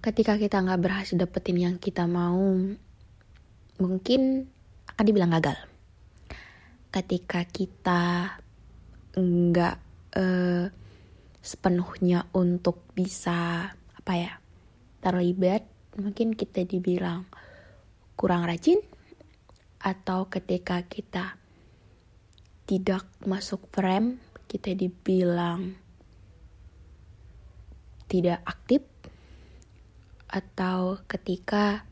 Ketika kita nggak berhasil dapetin yang kita mau, mungkin akan dibilang gagal. Ketika kita nggak... Uh, sepenuhnya untuk bisa apa ya terlibat mungkin kita dibilang kurang rajin atau ketika kita tidak masuk frame kita dibilang tidak aktif atau ketika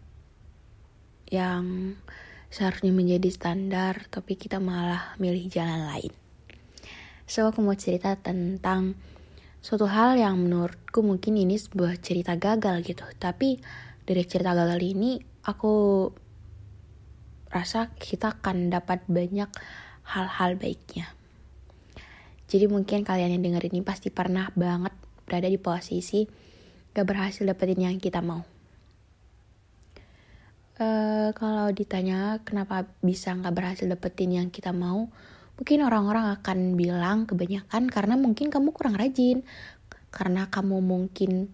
yang seharusnya menjadi standar tapi kita malah milih jalan lain. So aku mau cerita tentang suatu hal yang menurutku mungkin ini sebuah cerita gagal gitu tapi dari cerita gagal ini aku rasa kita akan dapat banyak hal-hal baiknya jadi mungkin kalian yang denger ini pasti pernah banget berada di posisi gak berhasil dapetin yang kita mau Uh, kalau ditanya kenapa bisa gak berhasil dapetin yang kita mau, Mungkin orang-orang akan bilang kebanyakan karena mungkin kamu kurang rajin, karena kamu mungkin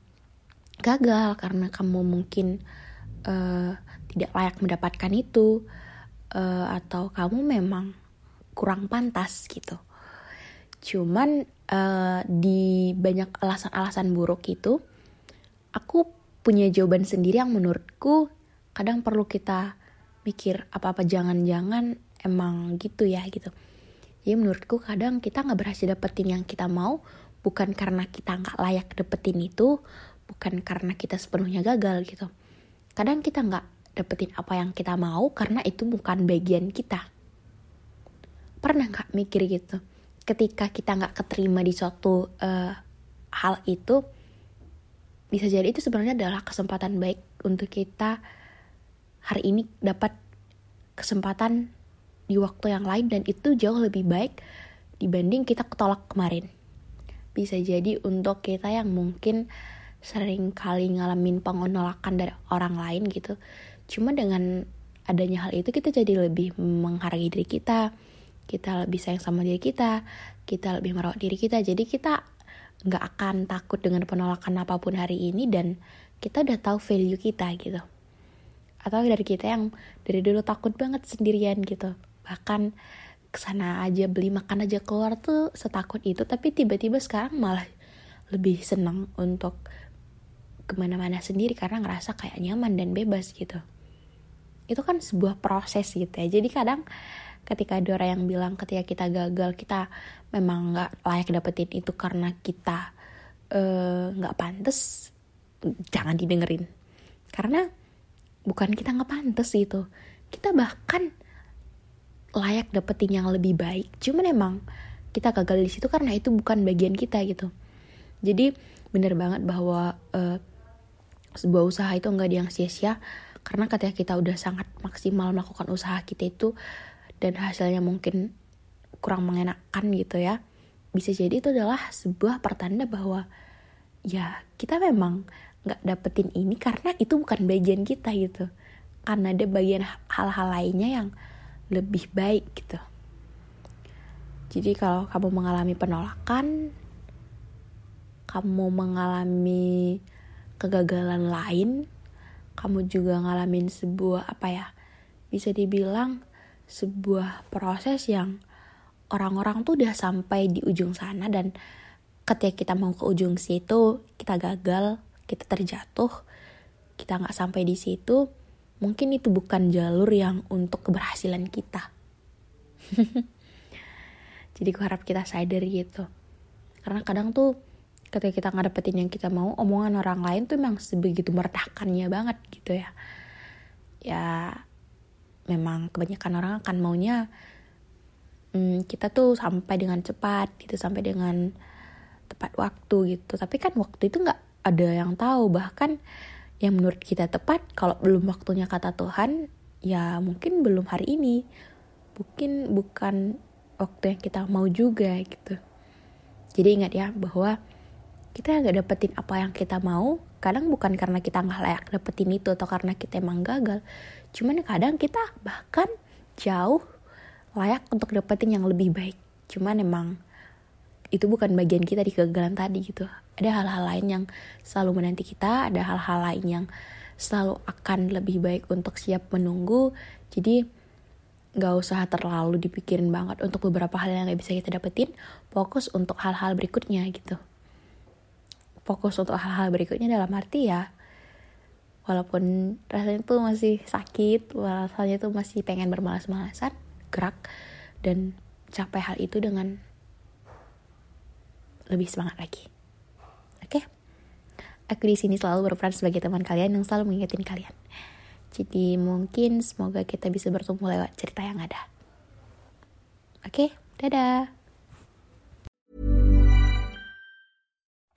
gagal, karena kamu mungkin uh, tidak layak mendapatkan itu, uh, atau kamu memang kurang pantas gitu. Cuman uh, di banyak alasan-alasan buruk itu, aku punya jawaban sendiri yang menurutku kadang perlu kita mikir apa-apa jangan-jangan emang gitu ya gitu jadi menurutku kadang kita nggak berhasil dapetin yang kita mau bukan karena kita nggak layak dapetin itu, bukan karena kita sepenuhnya gagal gitu. Kadang kita nggak dapetin apa yang kita mau karena itu bukan bagian kita. Pernah nggak mikir gitu? Ketika kita nggak keterima di suatu uh, hal itu, bisa jadi itu sebenarnya adalah kesempatan baik untuk kita hari ini dapat kesempatan di waktu yang lain dan itu jauh lebih baik dibanding kita ketolak kemarin. Bisa jadi untuk kita yang mungkin sering kali ngalamin penolakan dari orang lain gitu. Cuma dengan adanya hal itu kita jadi lebih menghargai diri kita, kita lebih sayang sama diri kita, kita lebih merawat diri kita. Jadi kita nggak akan takut dengan penolakan apa pun hari ini dan kita udah tahu value kita gitu. Atau dari kita yang dari dulu takut banget sendirian gitu. Bahkan ke sana aja beli makan aja keluar tuh setakut itu tapi tiba-tiba sekarang malah lebih senang untuk ke mana-mana sendiri karena ngerasa kayak nyaman dan bebas gitu. Itu kan sebuah proses gitu ya. Jadi kadang ketika ada orang yang bilang ketika kita gagal kita memang nggak layak dapetin itu karena kita eh, nggak uh, pantas jangan didengerin. Karena bukan kita nggak pantas itu. Kita bahkan layak dapetin yang lebih baik. Cuman emang kita gagal di situ karena itu bukan bagian kita gitu. Jadi bener banget bahwa uh, sebuah usaha itu enggak yang sia-sia. Karena ketika kita udah sangat maksimal melakukan usaha kita itu dan hasilnya mungkin kurang mengenakan gitu ya bisa jadi itu adalah sebuah pertanda bahwa ya kita memang nggak dapetin ini karena itu bukan bagian kita gitu karena ada bagian hal-hal lainnya yang lebih baik gitu. Jadi kalau kamu mengalami penolakan, kamu mengalami kegagalan lain, kamu juga ngalamin sebuah apa ya? Bisa dibilang sebuah proses yang orang-orang tuh udah sampai di ujung sana dan ketika kita mau ke ujung situ kita gagal, kita terjatuh, kita nggak sampai di situ, mungkin itu bukan jalur yang untuk keberhasilan kita. Jadi gue harap kita sadar gitu. Karena kadang tuh ketika kita nggak dapetin yang kita mau, omongan orang lain tuh emang sebegitu meredakannya banget gitu ya. Ya memang kebanyakan orang akan maunya hmm, kita tuh sampai dengan cepat gitu, sampai dengan tepat waktu gitu. Tapi kan waktu itu nggak ada yang tahu. Bahkan yang menurut kita tepat kalau belum waktunya kata Tuhan ya mungkin belum hari ini. Mungkin bukan waktu yang kita mau juga gitu. Jadi ingat ya bahwa kita nggak dapetin apa yang kita mau kadang bukan karena kita nggak layak dapetin itu atau karena kita emang gagal. Cuman kadang kita bahkan jauh layak untuk dapetin yang lebih baik. Cuman emang itu bukan bagian kita di kegagalan tadi gitu. Ada hal-hal lain yang selalu menanti kita ada hal-hal lain yang selalu akan lebih baik untuk siap menunggu. Jadi gak usah terlalu dipikirin banget untuk beberapa hal yang gak bisa kita dapetin. Fokus untuk hal-hal berikutnya gitu fokus untuk hal-hal berikutnya dalam arti ya walaupun rasanya tuh masih sakit rasanya tuh masih pengen bermalas-malasan gerak dan capai hal itu dengan lebih semangat lagi oke okay? aku di sini selalu berperan sebagai teman kalian yang selalu mengingetin kalian jadi mungkin semoga kita bisa bertemu lewat cerita yang ada. Oke, okay, dadah.